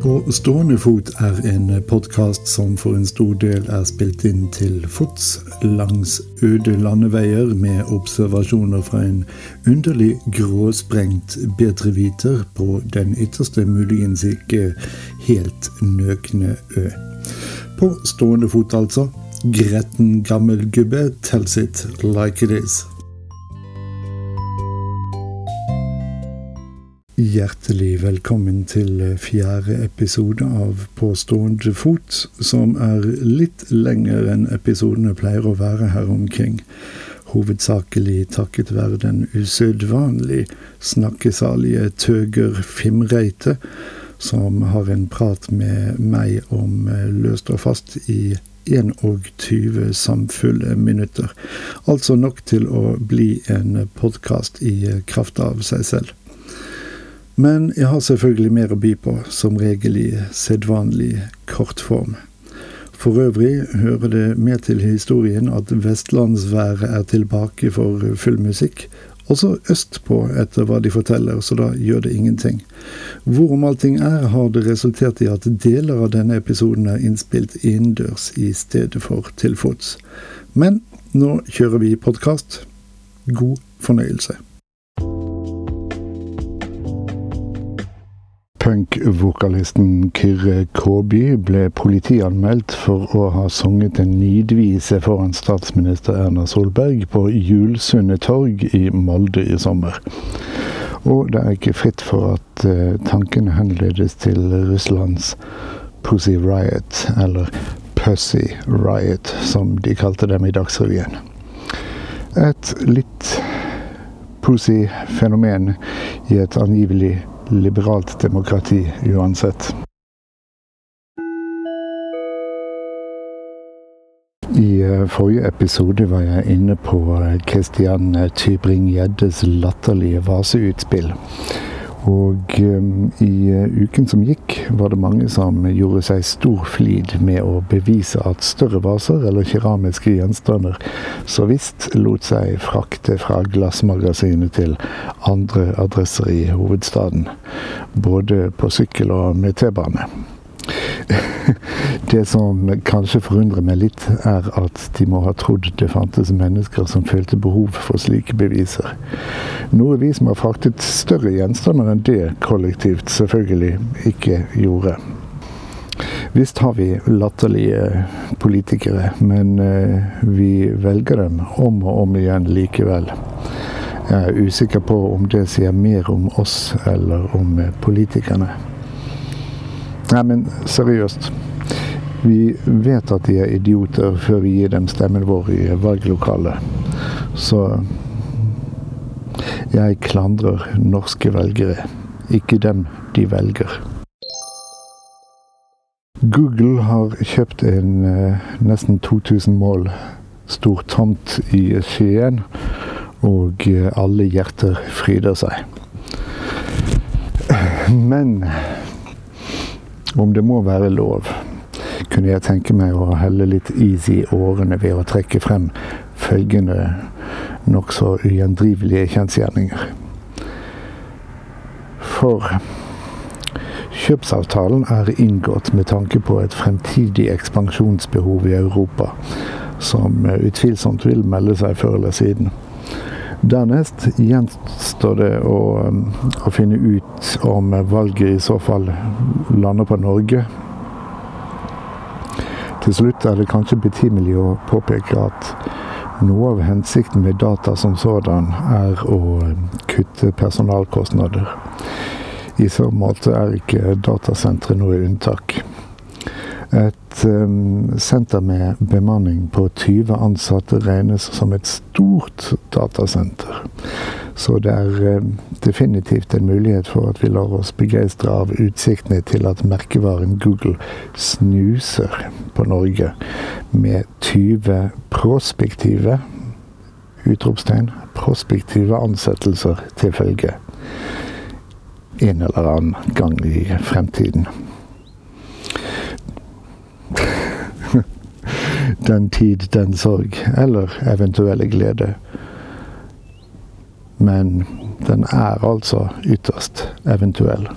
På stående fot er en podkast som for en stor del er spilt inn til fots langs øde landeveier med observasjoner fra en underlig gråsprengt betreviter på den ytterste muligens ikke helt nøkne ø. På stående fot, altså. Gretten gammel gubbe tells it like it is. Hjertelig velkommen til fjerde episode av På stående fot, som er litt lengre enn episodene pleier å være her omkring. Hovedsakelig takket være den usedvanlig snakkesalige Tøger Fimreite, som har en prat med meg om løst og fast i 21 samfulle minutter. Altså nok til å bli en podkast i kraft av seg selv. Men jeg har selvfølgelig mer å by på, som regel i sedvanlig kortform. For øvrig hører det med til historien at vestlandsværet er tilbake for full musikk, også østpå etter hva de forteller, så da gjør det ingenting. Hvorom allting er, har det resultert i at deler av denne episoden er innspilt innendørs i stedet for til fots. Men nå kjører vi podkast. God fornøyelse. Punk-vokalisten Kyrre Kåby ble politianmeldt for å ha sunget en nidvise foran statsminister Erna Solberg på Julsundet torg i Molde i sommer. Og det er ikke fritt for at uh, tankene henledes til Russlands Pussy Riot, eller Pussy Riot, som de kalte dem i Dagsrevyen. Et litt pussy fenomen i et angivelig liberalt demokrati uansett. I eh, forrige episode var jeg inne på Kristian eh, Tybring-Gjeddes latterlige vaseutspill. Og um, i uh, uken som gikk, var det mange som gjorde seg stor flid med å bevise at større vaser eller keramiske gjenstander så visst lot seg frakte fra glassmagasinet til andre adresser i hovedstaden. Både på sykkel og med T-bane. Det som kanskje forundrer meg litt, er at de må ha trodd det fantes mennesker som følte behov for slike beviser. Noe vi som har fraktet større gjenstander enn det kollektivt, selvfølgelig ikke gjorde. Visst har vi latterlige politikere, men eh, vi velger dem om og om igjen likevel. Jeg er usikker på om det sier mer om oss eller om politikerne. Nei, men seriøst. Vi vet at de er idioter før vi gir dem stemmen vår i valglokalet. Så jeg klandrer norske velgere, ikke dem de velger. Google har kjøpt en eh, nesten 2000 mål stor tomt i Skien, og eh, alle hjerter fryder seg. Men om det må være lov, kunne jeg tenke meg å helle litt is i årene ved å trekke frem følgende nokså ugjendrivelige kjensgjerninger. For kjøpsavtalen er inngått med tanke på et fremtidig ekspansjonsbehov i Europa, som utvilsomt vil melde seg før eller siden. Dernest gjenstår det å, um, å, finne ut om valget i så fall lander på Norge. Til slutt er det kanskje betimelig å påpeke at noe av hensikten med data som sådan er å um, kutte personalkostnader. I så måte er ikke datasentre noe unntak. Et um, senter med bemanning på 20 ansatte regnes som et stort datasenter. Så det er um, definitivt en mulighet for at vi lar oss begeistre av utsiktene til at merkevaren Google snuser på Norge med 20 prospektive utropstegn, prospektive ansettelser til følge en eller annen gang i fremtiden. Den tid, den sorg, eller eventuelle glede. Men den er altså ytterst eventuell.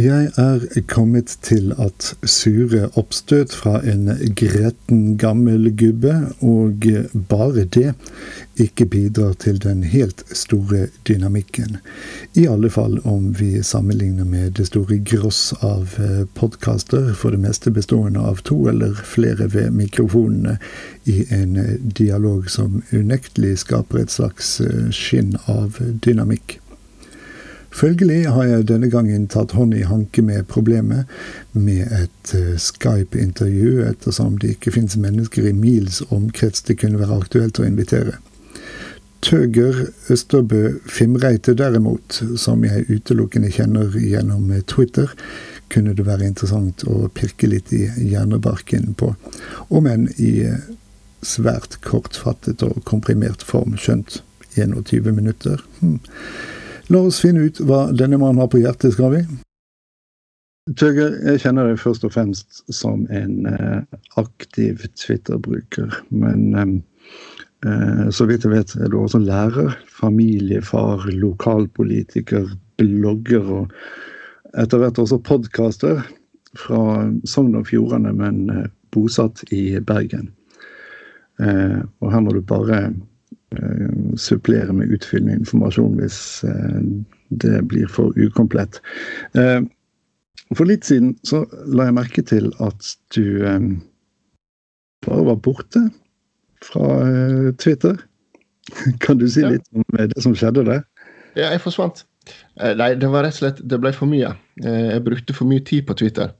Jeg er kommet til at sure oppstøt fra en gretten gammel gubbe, og bare det, ikke bidrar til den helt store dynamikken. I alle fall om vi sammenligner med det store gross av eh, podkaster, for det meste bestående av to eller flere ved mikrofonene, i en dialog som unektelig skaper et slags eh, skinn av dynamikk. Følgelig har jeg denne gangen tatt hånd i hanke med problemet med et uh, Skype-intervju, ettersom det ikke finnes mennesker i mils omkrets det kunne være aktuelt å invitere. Tøger Østerbø Fimreite derimot, som jeg utelukkende kjenner gjennom Twitter, kunne det være interessant å pirke litt i hjernebarken på, om enn i eh, svært kortfattet og komprimert form, skjønt 21 minutter. Hm. La oss finne ut hva denne mannen har på hjertet, skal vi? Tøger, jeg kjenner deg først og fremst som en eh, aktiv Twitter-bruker. Men eh, eh, så vidt jeg vet, er du også lærer, familiefar, lokalpolitiker, blogger og etter hvert også podkaster fra Sogn og Fjordane, men bosatt i Bergen. Og her må du bare supplere med utfyllende informasjon hvis eh, det blir for ukomplett. Eh, for litt siden så la jeg merke til at du bare var borte fra Twitter. Kan du si litt om det som skjedde der? Ja, jeg forsvant. Eh, nei, det var rett og slett Det ble for mye. Eh, jeg brukte for mye tid på Twitter.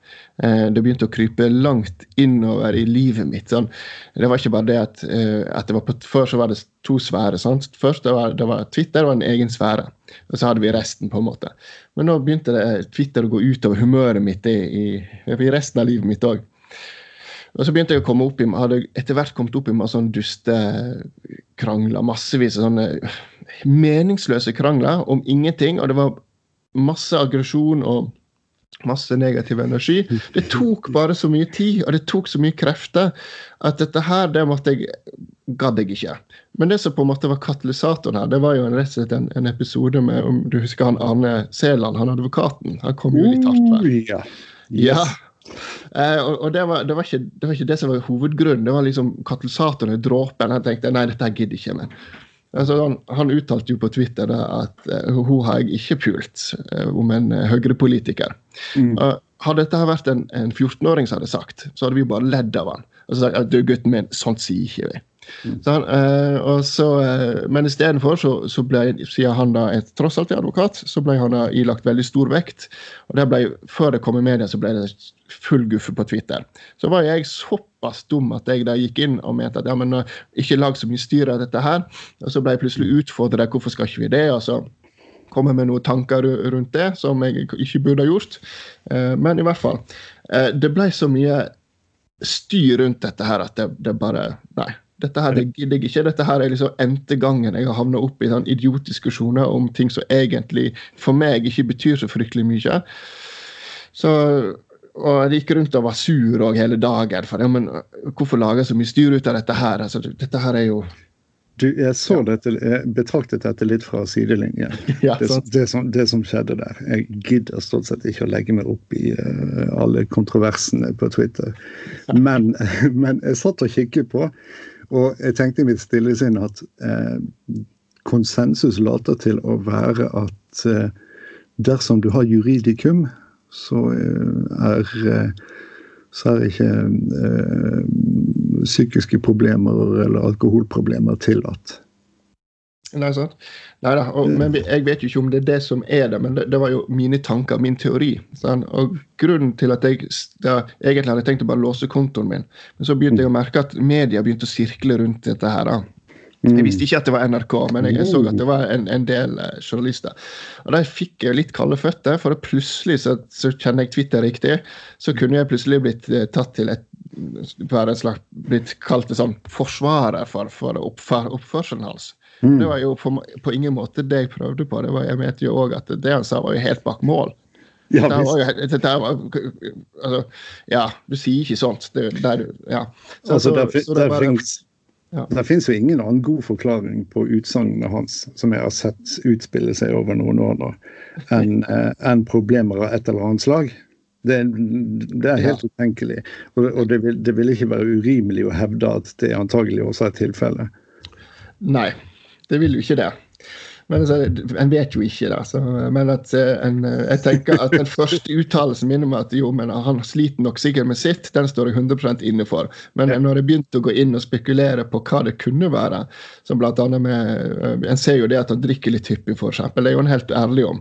Eh, det begynte å krype langt innover i livet mitt. Sånn. Det var ikke bare det at, at det var på, Før så var det to sfærer. Først det var, det var Twitter var en egen sfære, og så hadde vi resten. på en måte. Men nå begynte det, Twitter å gå utover humøret mitt i, i, i resten av livet mitt òg. Og så begynte jeg å komme opp i, hadde etter hvert kommet opp i masse sånn dustekrangler. Massevis av sånne meningsløse krangler om ingenting. Og det var masse aggresjon og masse negativ energi. Det tok bare så mye tid og det tok så mye krefter at dette her, det måtte jeg gadd jeg ikke. Men det som på en måte var katalysatoren her, det var jo en, rett og slett en, en episode med om du husker han Arne Sæland, han advokaten. Han kom jo litt hardt hver. Ja. Yes. ja. Eh, og, og det, var, det, var ikke, det, var, ikke, det som var hovedgrunnen. Det var liksom katalysatoren, dråpen. Jeg tenkte nei, dette gidder jeg ikke. Men. Altså, han, han, uttalte jo på Twitter at uh, hun har jeg ikke pult, uh, om en uh, høyrepolitiker. Mm. Uh, hadde dette vært en, en 14-åring som hadde sagt, så hadde vi bare ledd av han. Og så sagt, du gutten min, sånt sier ikke vi. Mm. Så og så, men istedenfor, så, så ble, siden han da er tross alt advokat, så ble han da ilagt veldig stor vekt. Og det ble, Før det kom i media, så ble det full guffe på Twitter. Så var jeg såpass dum at jeg da gikk inn og mente at ja, men uh, ikke lag så mye styr av dette her. Og så ble jeg plutselig utfordra hvorfor skal ikke vi det? og så komme med noen tanker rundt det som jeg ikke burde ha gjort. Men i hvert fall. Det ble så mye styr rundt dette her at det, det bare Nei. Dette her det gidder jeg ikke. Dette her er liksom endte gangen jeg har havna opp i sånn idiotdiskusjoner om ting som egentlig for meg ikke betyr så fryktelig mye. Så og jeg gikk rundt og var sur og hele dagen. For, ja, men hvorfor lage så mye styr ut av dette her? Altså, dette her er jo du, jeg så ja. dette, jeg betraktet dette litt fra sidelinjen, ja, det, det, som, det, som, skjedde der. Jeg gidder stort sett ikke å legge meg opp i uh, alle kontroversene på Twitter. Men, men, jeg satt og kikket på, og jeg tenkte i mitt stille sinn at eh, konsensus later til å være at eh, dersom du har juridikum, så eh, er, eh, så er ikke eh, psykiske problemer eller alkoholproblemer tillatt. Nei, sant. Neida, og, men jeg vet jo ikke om det er det som er det, men det, det var jo mine tanker, min teori. Sant? Og grunnen til at jeg da, egentlig hadde tenkt å bare låse kontoen min, men så begynte jeg å merke at media begynte å sirkle rundt dette her. da. Jeg mm. visste ikke at det var NRK, men jeg, så at det var en, en del uh, journalister. Og Da fikk jeg litt kalde føtter, for plutselig så, så, kjenner jeg Twitter riktig. Så kunne jeg plutselig blitt uh, tatt til et være en slags, blitt kalt en sånn forsvarer for, for oppfør, oppførselen hans. Mm. Det var jo på, på, ingen måte det jeg prøvde på. Det var, jeg mente jo òg at det han sa, var jo helt bak mål. Ja, det var jo, det var, altså, ja, du sier ikke sånt. Det, der, ja. Så, altså, der, så, så det der, Ja. Det finnes jo ingen annen god forklaring på utsagnene hans som jeg har sett utspille seg over noen år nå, enn eh, en problemer av et eller annet slag. Det, det er helt ja. utenkelig. Og, og det, vil, det, vil, ikke være urimelig å hevde at det antagelig også er tilfellet. Nei, det vil jo ikke det. Men altså, En vet jo ikke, det. Så, men at eh, en, eh, jeg tenker at den første uttalelsen min om at jo, men han sliter nok sikkert med sitt, den står jeg 100 inne for. Men når jeg begynte å gå inn og spekulere på hva det kunne være, som blant annet med eh, En ser jo det at han drikker litt hyppig, f.eks. Det er jo han helt ærlig om.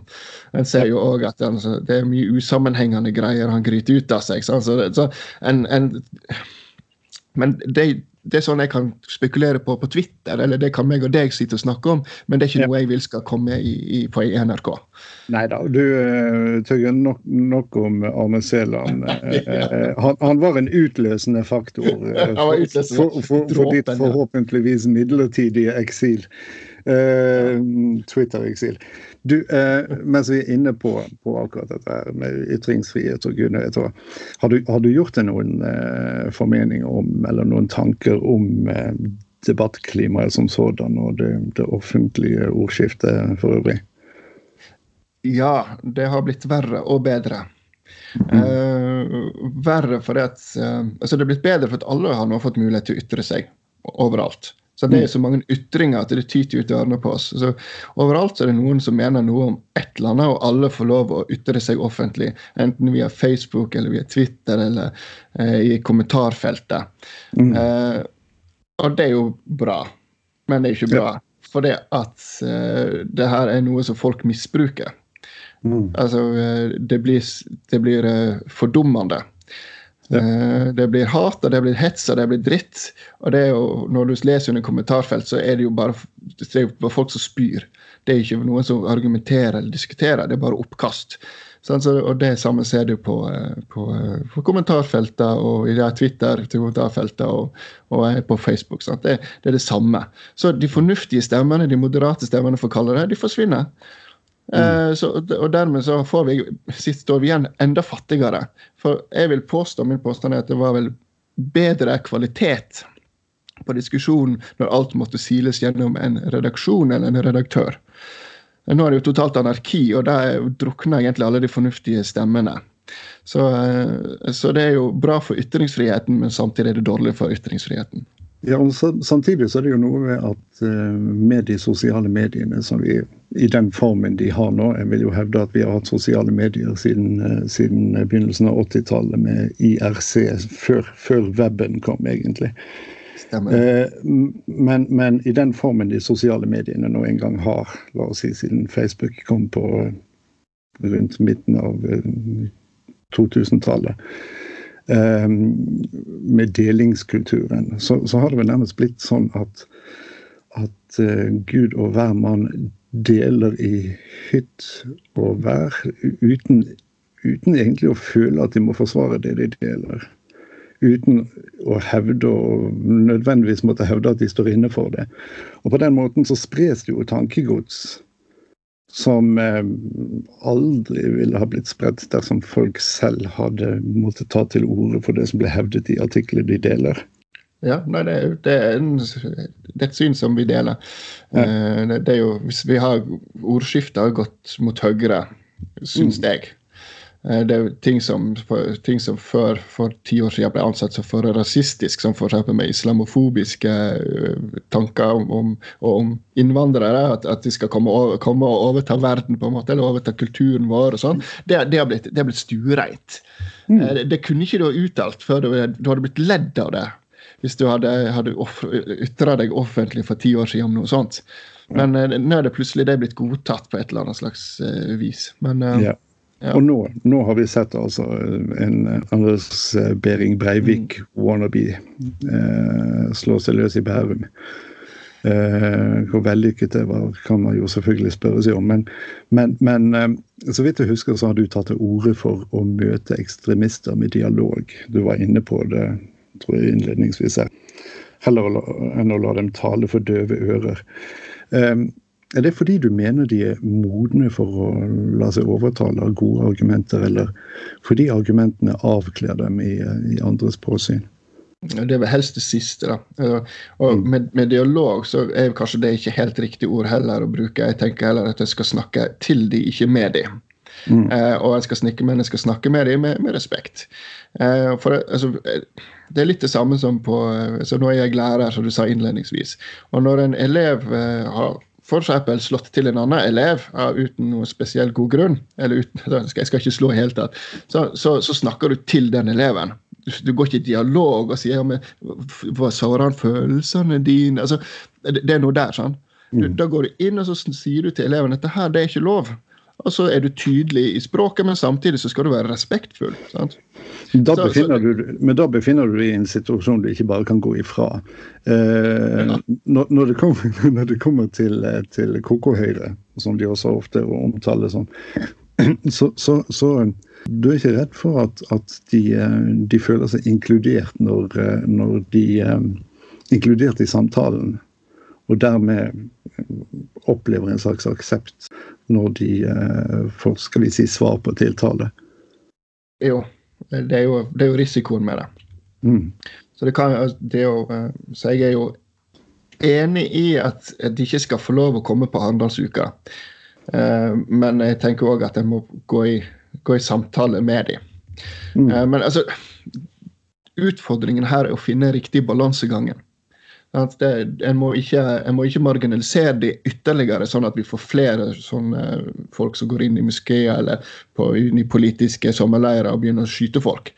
En ser jo òg at altså, det er mye usammenhengende greier han gryter ut av seg. Så, så en, en men det, det er sånn jeg kan spekulere på på Twitter, eller det kan meg og deg sitte og snakke om, men det er ikke noe jeg vil skal komme i, i, på NRK. Nei da. Du, tør Tøggen, nok, nok, om Arne Sæland. Eh, eh, han, han, var en utløsende faktor for, for, for, for ditt forhåpentligvis midlertidige eksil. Uh, Twitter-eksil. Du, eh, Mens vi er inne på, på, akkurat dette her med ytringsfrihet og gud vet hva, har du, har du gjort deg noen eh, formeninger om, eller noen tanker om eh, debattklimaet som sådan og det, det, offentlige ordskiftet for øvrig? Ja, det har blitt verre og bedre. Mm. Uh, verre fordi at uh, altså Det er blitt bedre for at alle har nå fått mulighet til å ytre seg overalt. Så Det er mm. så mange ytringer at det tyter ut ørene på oss. Så Overalt er det noen som mener noe om et eller annet, og alle får lov å ytre seg offentlig. Enten via Facebook eller via Twitter eller eh, i kommentarfeltet. Mm. Eh, og det er jo bra, men det er ikke bra. Ja. For det at eh, det her er noe som folk misbruker. Mm. Altså, eh, det blir, det blir eh, fordummende. Ja. Eh, det blir hat, og det blir hets, og det blir dritt. Og det er jo, når du leser under kommentarfelt, så er det jo bare, det er jo folk som spyr. Det er ikke noen som argumenterer eller diskuterer, det er bare oppkast. Sånn, så, og det samme ser du på, eh, på, eh, på kommentarfeltet og i Twitter til kommentarfeltet og, og på Facebook. Det, det, er det samme. Så de fornuftige stemmene, de moderate stemmene, for å kalle det, de forsvinner. Mm. Eh, så, og dermed så får vi, står vi igjen enda fattigere. For jeg vil påstå min påstand er at det var vel bedre kvalitet på diskusjonen når alt måtte siles gjennom en redaksjon eller en redaktør. Nå er det jo totalt anarki, og der drukner egentlig alle de fornuftige stemmene. Så, eh, så, det er jo bra for ytringsfriheten, men samtidig er det dårlig for ytringsfriheten. Ja, og Samtidig så er det jo noe med at uh, med de sosiale mediene som vi i den formen de har nå Jeg vil jo hevde at vi har hatt sosiale medier siden, uh, siden begynnelsen av 80-tallet med IRC, før, før weben kom, egentlig. Stemmer. men, men, i den formen de sosiale mediene nå en gang har, la oss si siden Facebook kom på rundt midten av 2000-tallet Ehm, med delingskulturen, så, så, har det vel nærmest blitt sånn at, at uh, Gud og hver mann deler i hytt og vær uten, uten, egentlig å føle at de må forsvare det de deler. Uten å hevde og nødvendigvis måtte hevde at de står inne for det. Og på den måten så spres det jo tankegods som eh, aldri ville ha blitt spredt dersom folk selv hadde måttet ta til orde for det som ble hevdet i artikler de deler. Ja, nei, det, er, det, er en, det, er, et syn som vi deler. Ja. Eh, det, det, er jo, Hvis vi har ordskiftet har gått mot høyre, syns mm. jeg, det er ting som, ting som før for ti år siden ble ansett som for rasistisk, som f.eks. med islamofobiske eh, tanker om, om, om innvandrere. At, at, de skal komme, over, komme, og overta verden, på en måte, eller overta kulturen vår. og sånn, det, det, har blitt, det har blitt stuereint. Mm. Eh, det, det, kunne ikke du ha uttalt før du, du hadde blitt ledd av det. Hvis du hadde, hadde ytra deg offentlig for ti år siden om noe sånt. Men nå er det plutselig det blitt godtatt på et eller annet slags vis. Men ja. Ja. Og nå, nå, har vi sett altså en Anders Behring Breivik mm. wannabe eh, slå seg løs i Bærum. Eh, hvor vellykket det var, kan man jo selvfølgelig spørre seg om. Men, men, men eh, så vidt jeg husker, så har du tatt til orde for å møte ekstremister med dialog. Du var inne på det tror jeg innledningsvis. Heller enn å la dem tale for døve ører. Eh, er det fordi du mener de er modne for å la seg overtale av gode argumenter, eller fordi argumentene avkler dem i, i andres påsyn? Det er vel helst det siste, da. Og Mm. med, med dialog så er kanskje det ikke helt riktig ord heller å bruke. Jeg tenker heller at jeg skal snakke til de, ikke med de. Mm. Eh, og jeg skal snakke, men jeg skal snakke med dem med, med respekt. Eh, for altså, eh, det er litt det samme som på så Nå er jeg lærer, som du sa innledningsvis. Og når en elev eh, har for eksempel slått til en annen elev uh, uten noe spesiell god grunn, eller uten, jeg skal ikke slå i hele tatt, så, så, så snakker du til den eleven. Du, går ikke i dialog og sier ja, hva sårer han følelsene dine? Altså, det, det er noe der. sånn. Du, Mm. Da går du inn og så sier du til eleven at dette her, det er ikke lov. Og så er du tydelig i språket, men samtidig så skal du være respektfull. sant? Da Så- du, men da befinner du deg i en situasjon du ikke bare kan gå ifra. Eh, når, når, det kommer, når det kommer til, eh, til KK-Høyre, som de også ofte omtaler som, så, så, så du er ikke redd for at, at de, eh, de føler seg inkludert når, eh, når de Inkludert i samtalen, og dermed opplever en slags aksept når de eh, får skal vi si, svar på tiltale. Jo, det er jo, det er jo risikoen med det. Mm. Så, det kan, det jo, eh, så jeg er jo enig i at de ikke skal få lov å komme på Arendalsuka. Eh, Men jeg tenker òg at jeg må gå i, gå i samtale med dem. Mm. Men altså Utfordringen her er å finne riktig balansegangen. Det, en, må ikke, en må ikke marginalisere de ytterligere, sånn at vi får flere sånne folk som går inn i moskeer eller på, i politiske sommerleirer og begynner å skyte folk.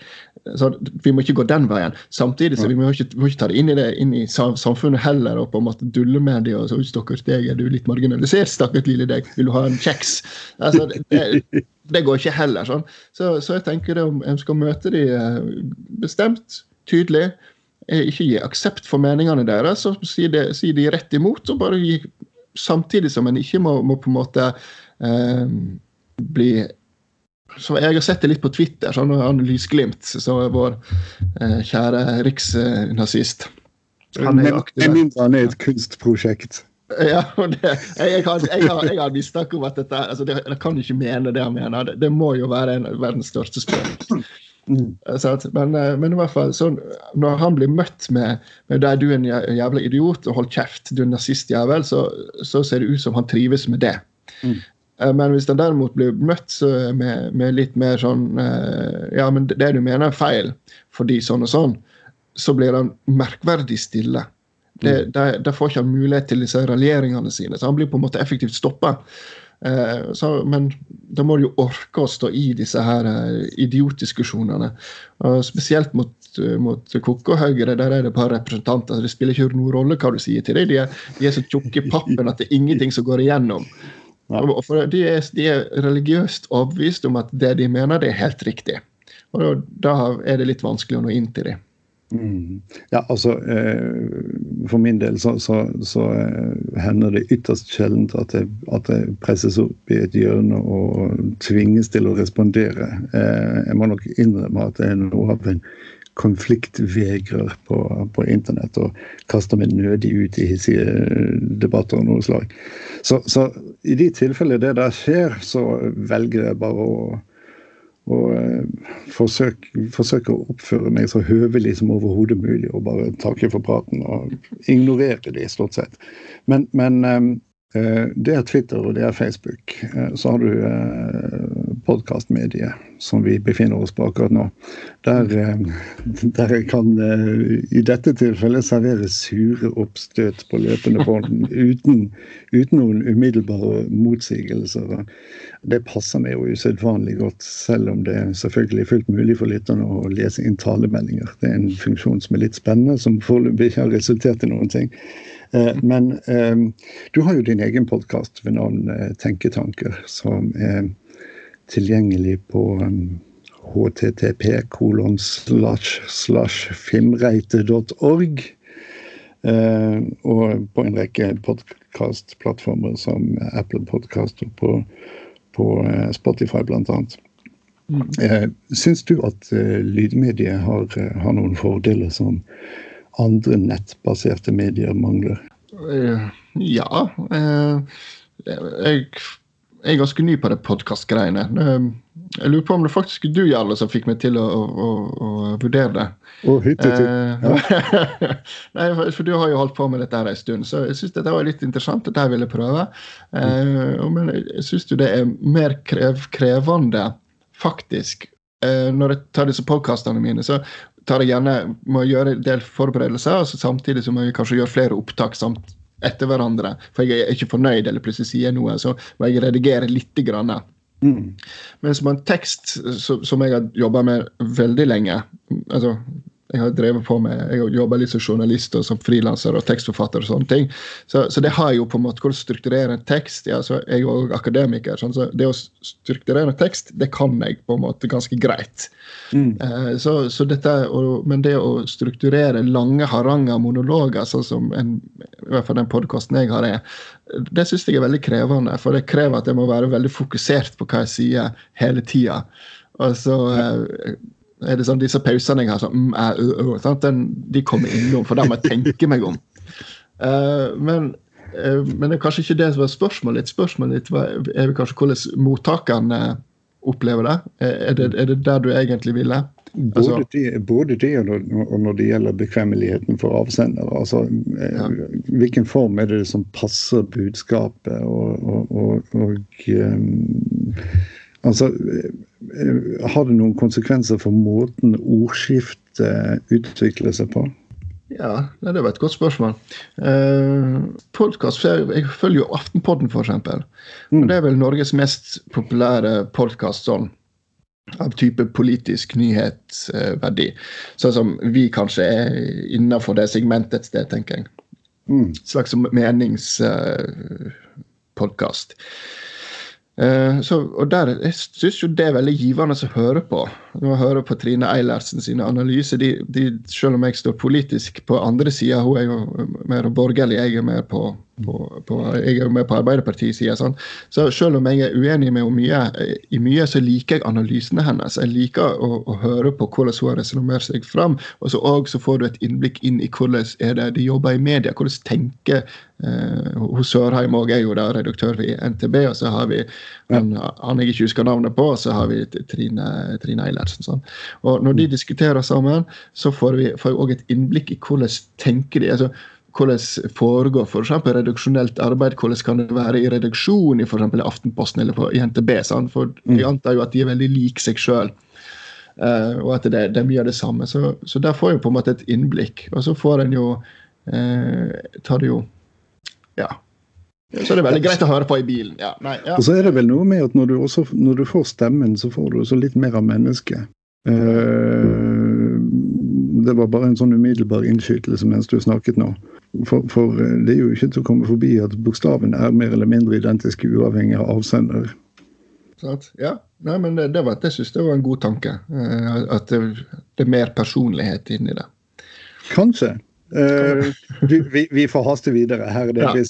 Så Vi må ikke gå den veien. Samtidig så vi må ikke, vi må ikke ta det inn i, det, inn i samfunnet heller og på en måte dulle med det. og så, «Oi, Stakkars deg, er du litt marginalisert? Stakkars lille deg, vil du ha en kjeks? Altså, det, det, går ikke heller. sånn. Så, så jeg tenker det om en skal møte de eh, bestemt, tydelig, ikke gi aksept for meningene deres, så sier de, sier de rett imot, og bare gi Samtidig som en ikke må, må på en måte eh, bli så Jeg har sett det litt på Twitter, sånn han Lysglimt, som er vår eh, kjære riksnazist. Han er aktiv han er et kunstprosjekt. Ja, det, jeg, har, jeg, har, jeg har mistanke om at dette altså det, Jeg kan ikke mene det han mener. Det, det må jo være en av verdens største spøk. Mm. Eh. Men, eh, men i hvert fall, så når han blir møtt med, med der du er en jævla idiot og hold kjeft, du er nazistjævel, så, så ser det ut som han trives med det. Mm. Eh, Men hvis han derimot blir møtt så med, med litt mer sånn Ja, men det du mener er feil fordi sånn og sånn, så blir han merkverdig stille. Det, der, der får ikke han mulighet til disse raljeringene sine, så han blir på en måte effektivt stoppa. Eh, så, men da må du jo orke å stå i disse her eh, idiotdiskusjonene. Spesielt mot, eh, mot KK Høyre, der er det bare representanter. Det spiller ikke noen rolle hva du sier til dem. De er, de er så tjukke i pappen at det er ingenting som går igjennom. For de er, de er religiøst overbevist om at det de mener, det er helt riktig. Og da, da er det litt vanskelig å nå inn til dem. Mm. Ja, altså eh, For min del så, så, så eh, hender det ytterst sjeldent at at jeg presses opp i et hjørne og tvinges til å respondere. Eh, jeg må nok innrømme at det er noe av en konfliktvegrer på, på internett og kaster meg nødig ut i hissige debatter av noe slag. Så, så i de tilfeller det der skjer, så velger jeg bare å og eh, forsøke, forsøke å oppføre meg så høvelig som overhodet mulig og bare takke for praten og ignorere de, stort sett. Men, men eh, eh, det er Twitter og det er Facebook. Så har du podkastmediet som vi befinner oss på akkurat nå. Der, eh, der kan eh, i dette tilfellet servere sure oppstøt på løpende bånd uten, uten noen umiddelbare motsigelser. Det passer meg jo usedvanlig godt, selv om det er selvfølgelig fullt mulig for lytterne å lese inn talemeldinger. Det er en funksjon som er litt spennende, som foreløpig ikke har resultert i noen ting. Eh, Men du har jo din egen podkast ved navn Tenketanker, som er tilgjengelig på um, http kolon slash slash fimreite.org. Eh, og på en rekke podkastplattformer som Apple Podcast og på, på eh, Spotify bl.a. Eh, syns du at lydmediet har, har noen fordeler som andre nettbaserte medier mangler? Ja. jeg, jeg er ganske ny på det podkastgreiene. jeg lurer på om det faktisk er du, Jarle, som fikk meg til å, å, å vurdere det. Oh, hit, hit, hit. ja. Nei, for, du har jo holdt på med dette her en stund, så jeg syns dette var litt interessant. Dette jeg ville prøve. Mm. men jeg syns jo det er mer krev, krevende, faktisk. Eh, når jeg tar disse podkastene mine, så tar jeg gjerne må gjøre en del forberedelser, og så samtidig må jeg kanskje gjøre flere opptak samt etter hverandre. For jeg er ikke fornøyd eller plutselig sier noe, så må jeg redigere litt. Grann. Mm. Mens med en tekst som jeg har jobba med veldig lenge altså jeg har drevet på med, jeg har jobba litt som journalist og som frilanser og tekstforfatter. og sånne ting. Så, så, det har jo på en måte hvordan strukturere en tekst. Ja, så jeg er jo akademiker, sånn, så det å strukturere en tekst det kan jeg på en måte ganske greit. Mm. Eh, så, så, dette, og, Men det å strukturere lange haranger monologer, sånn som en, i hvert fall den podkasten jeg har, er, det syns jeg er veldig krevende. For det krever at jeg må være veldig fokusert på hva jeg sier hele tida. Og så eh, er det sånn, Disse pausene jeg har, sånn, mm, æ, ø, ø, den, de kommer innom, for da må jeg tenke meg om. Uh, men, uh, men, det er kanskje ikke det som er spørsmålet ditt. Spørsmålet ditt er kanskje hvordan mottakeren uh, opplever det. Er det. Er det der du egentlig ville? Altså, både, det, både det og når det gjelder bekvemmeligheten for avsender. Altså, ja. Hvilken form er det som passer budskapet? og, og, og, og um, Altså, eh, har det noen konsekvenser for måten ordskiftet utvikler seg på? Ja, det var et godt spørsmål. Eh, podcast, Jeg følger jo Aftenpodden, f.eks. Mm. Det er vel Norges mest populære podkast sånn, av type politisk nyhetsverdi. Sånn som vi kanskje er innafor det segmentet et sted, tenker jeg. Mm. Slags meningspodkast. Eh, så, og der, Jeg syns jo det er veldig givende å høre på. Jeg hører på Trine Eilertsen sine analyser, de, de, selv om jeg står politisk på andre sida, hun er jo mer borgerlig, jeg er mer på, på, på jeg er jo med på Arbeiderpartiets side. Sånn. Så selv om jeg er uenig med mye, i mye, så liker jeg analysene hennes. Jeg liker å, å høre på hvordan hun har resonnert seg fram. Og så, også, så får du et innblikk inn i hvordan er det de jobber i media. hvordan tenker eh, hos Sørheim òg er jo da redaktør i NTB, og så har vi han, han jeg ikke husker navnet på, og så har vi Trine, Trine Eilertsen. Sånn. Og når de mm. diskuterer sammen, så får vi òg et innblikk i hvordan tenker de. altså hvordan foregår f.eks. For reduksjonelt arbeid? Hvordan kan det være i reduksjon i for Aftenposten eller på, i NTB? Sant? For vi jeg antar jo at de er veldig like seg sjøl. Uh, eh, og at det, det, er mye av det samme. Så, så der får jeg på en måte et innblikk. Og så får en jo uh, tar det jo ja. Så det er veldig greit å høre på i bilen. Ja, nei, ja. Og så er det vel noe med at når du, også, når du får stemmen, så får du også litt mer av mennesket. Uh, det var bare en sånn umiddelbar innskytelse mens du snakket nå. For, for, eh, det er jo ikke til å komme forbi at bokstavene er mer eller mindre identiske uavhengig av avsender. Ja, Nei, men det, det, var, det synes jeg var en god tanke. Uh, at det, det, er mer personlighet inni det. Kanskje. Uh, vi, vi, får haste videre. Her er det ja.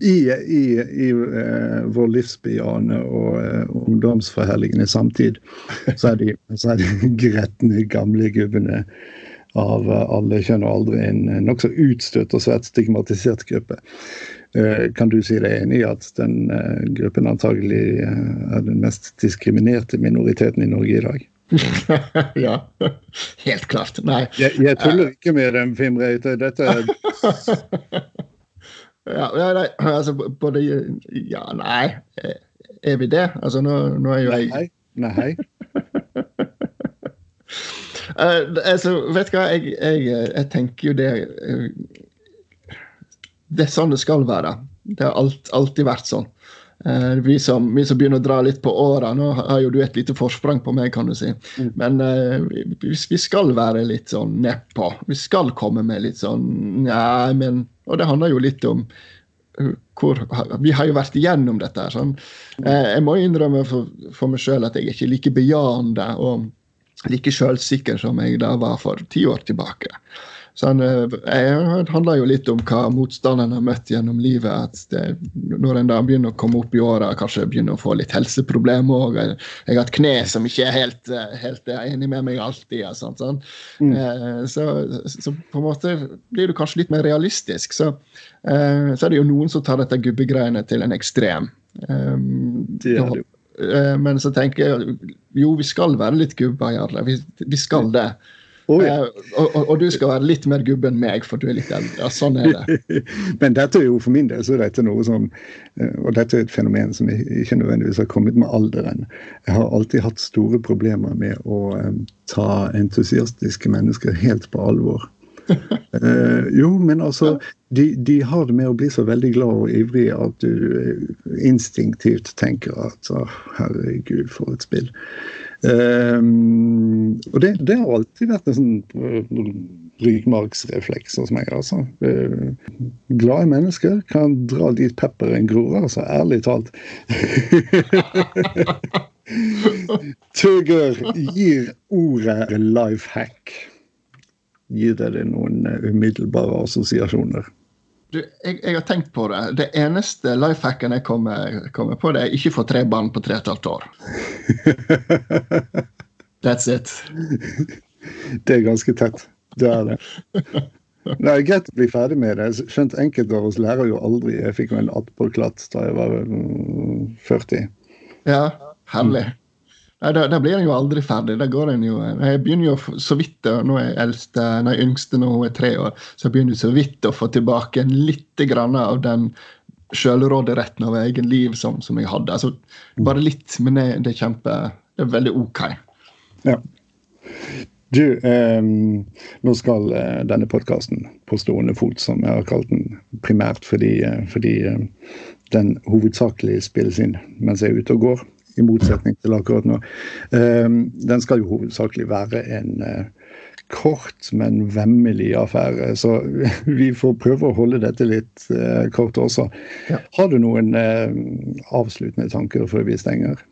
I, i, i uh, vår livsbejaende og uh, ungdomsforherligende samtid så er de, så er de gretne, gamle gubbene av alle kjønn og aldre en nokså utstøtt og svært stigmatisert gruppe. Kan du si deg enig i at den gruppen antagelig er den mest diskriminerte minoriteten i Norge i dag? ja. Helt klart. Nei. Jeg, jeg tuller ikke med dem, Fimreite. Dette er ja, ja, nei, altså både Ja, nei. Er vi det? Altså, nå, nå er jo jeg Nei. nei. Uh, altså, vet du hva, jeg, jeg, jeg, tenker jo det uh, Det er sånn det skal være. Det har alt, alltid vært sånn. Uh, vi, som, vi, som, begynner å dra litt på åra, nå har jo du et lite forsprang på meg, kan du si. Mm. Men vi, vi, skal være litt sånn nedpå. Vi skal komme med litt sånn Nei, men Og det handler jo litt om hvor Vi har jo vært igjennom dette. Sånn. jeg må innrømme for, for meg sjøl at jeg er ikke like bejaende og like sjølsikker som jeg da var for ti år tilbake. Så han, eh, det handler jo litt om hva motstanderen har møtt gjennom livet. at det, Når en da begynner å komme opp i åra, kanskje begynner å få litt helseproblemer òg. Jeg, jeg, har et kne som ikke er helt, eh, helt er enig med meg alltid. Sånt, sånn. mm. eh, så, så, på en måte blir du kanskje litt mer realistisk. Så, eh, så er det jo noen som tar dette gubbegreiene til en ekstrem. Um, det er det jo. Eh, men så tenker jeg jo, vi skal være litt gubber, Jarle. Vi, vi skal det. Oh, ja. uh, og, og, du skal være litt mer gubbe enn meg, for du er litt eldre. Ja, sånn er det. Men dette er jo for min del så er dette noe som Og dette er et fenomen som ikke nødvendigvis har kommet med alderen. Jeg har alltid hatt store problemer med å um, ta entusiastiske mennesker helt på alvor uh, jo, men altså de, de, har det med å bli så veldig glad og ivrig at du eh, instinktivt tenker at å, herregud, for et spill. Um, og det, det, har alltid vært en sånn ryggmargsrefleks hos meg. altså. Uh, glade mennesker kan dra dit pepperen gror, altså. Ærlig talt. Tøger gir ordet life hack gir det deg noen eh, umiddelbare assosiasjoner? Du, jeg, jeg, har tenkt på det. Det eneste life hacken jeg kommer, kommer, på, det er ikke få tre barn på tre og et halvt år. That's it. Det er ganske tett. Det er det. Det er greit å bli ferdig med det. Skjønt enkelte av oss lærer jo aldri. Jeg fikk jo en attpåklatt da jeg var 40. Ja, herlig. Nei, da, da, blir en jo aldri ferdig. Da går en jo Jeg begynner jo så vidt Nå er jeg eldste, nei, yngste nå hun er tre år, så jeg begynner så vidt å få tilbake litt grann av den sjølråderetten over egen liv som, som, jeg hadde. Altså, bare litt, men det, det, er kjempe Det er veldig OK. Ja. Du, eh, nå skal eh, denne podkasten på stående fot, som jeg har kalt den, primært fordi, eh, fordi eh, den hovedsakelig spilles inn mens jeg er ute og går i motsetning til akkurat nå. Ehm, den skal jo hovedsakelig være en eh, kort, men vemmelig affære. Så vi får prøve å holde dette litt eh, kort også. Har du noen eh, avsluttende tanker før vi stenger?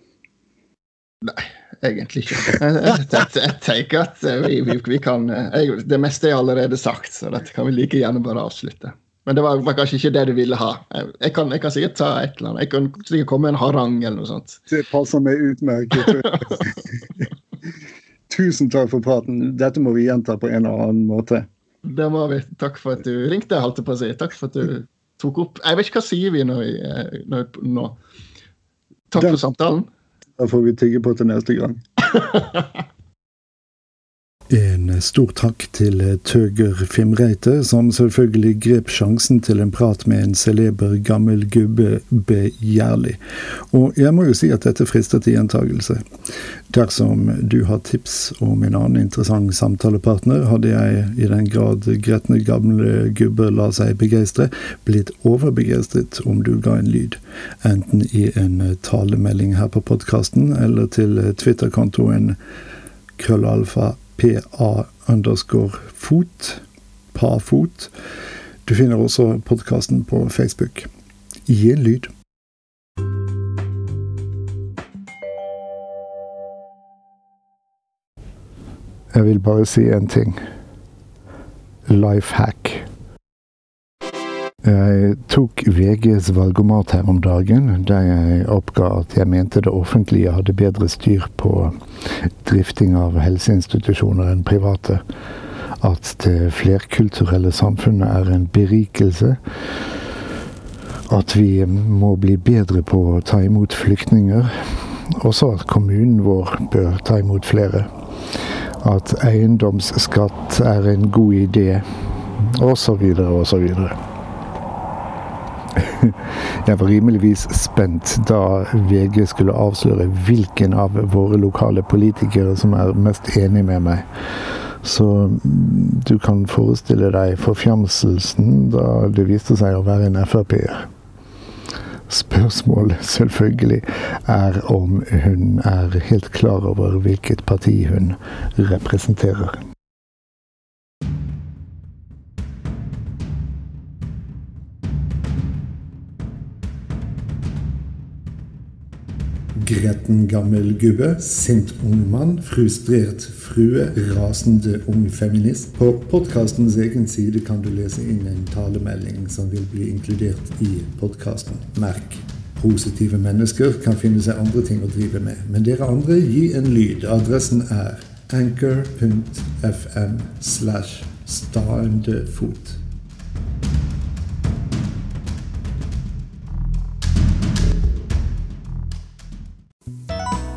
Nei, egentlig ikke. Jeg, jeg, jeg, jeg tenker at vi, vi, vi kan Det meste er allerede sagt, så dette kan vi like gjerne bare avslutte. Men det var, var, kanskje ikke det du ville ha. Jeg kan, jeg kan, sikkert ta et eller annet. Jeg kan sikkert komme med en harang eller noe sånt. Det passer meg utmerket. Tusen takk for praten. Dette må vi gjenta på en eller annen måte. Det må vi. Takk for at du ringte, holdt jeg på å si. Takk for at du tok opp Jeg vet ikke hva sier vi sier vi, nå. Takk Den, for samtalen. Da får vi tygge på til neste gang. En stor takk til Tøger Fimreite, som selvfølgelig grep sjansen til en prat med en celeber gammel gubbe begjærlig. Og jeg må jo si at dette frister til gjentagelse. Dersom du har tips om en annen interessant samtalepartner, hadde jeg, i den grad gretne gamle gubber la seg begeistre, blitt overbegeistret om du ga en lyd. Enten i en talemelding her på podkasten, eller til Twitter-kontoen krøllalfa pa underscore fot. Pafot. Du finner også podkasten på Facebook. Gi en lyd. Jeg vil bare si en ting. Life hack. Jeg tok VGs valgomat her om dagen, der jeg oppga at jeg mente det offentlige hadde bedre styr på drifting av helseinstitusjoner enn private. At det flerkulturelle samfunnet er en berikelse. At vi må bli bedre på å ta imot flyktninger. Også at kommunen vår bør ta imot flere. At eiendomsskatt er en god idé, Og så videre og så osv. Jeg var rimeligvis spent da VG skulle avsløre hvilken av våre lokale politikere som er mest enig med meg. Så mm, du kan forestille deg forfjamselsen da det viste seg å være en Frp-er. Spørsmålet selvfølgelig er om hun er helt klar over hvilket parti hun representerer. Gretten gammel gubbe, sint ung mann, frustrert frue, rasende ung feminist. På podkastens egen side kan du lese inn en talemelding som vil bli inkludert i podkasten. Merk. Positive mennesker kan finne seg andre ting å drive med, men dere andre, gi en lyd. Adressen er anchor.fm slash staendefot.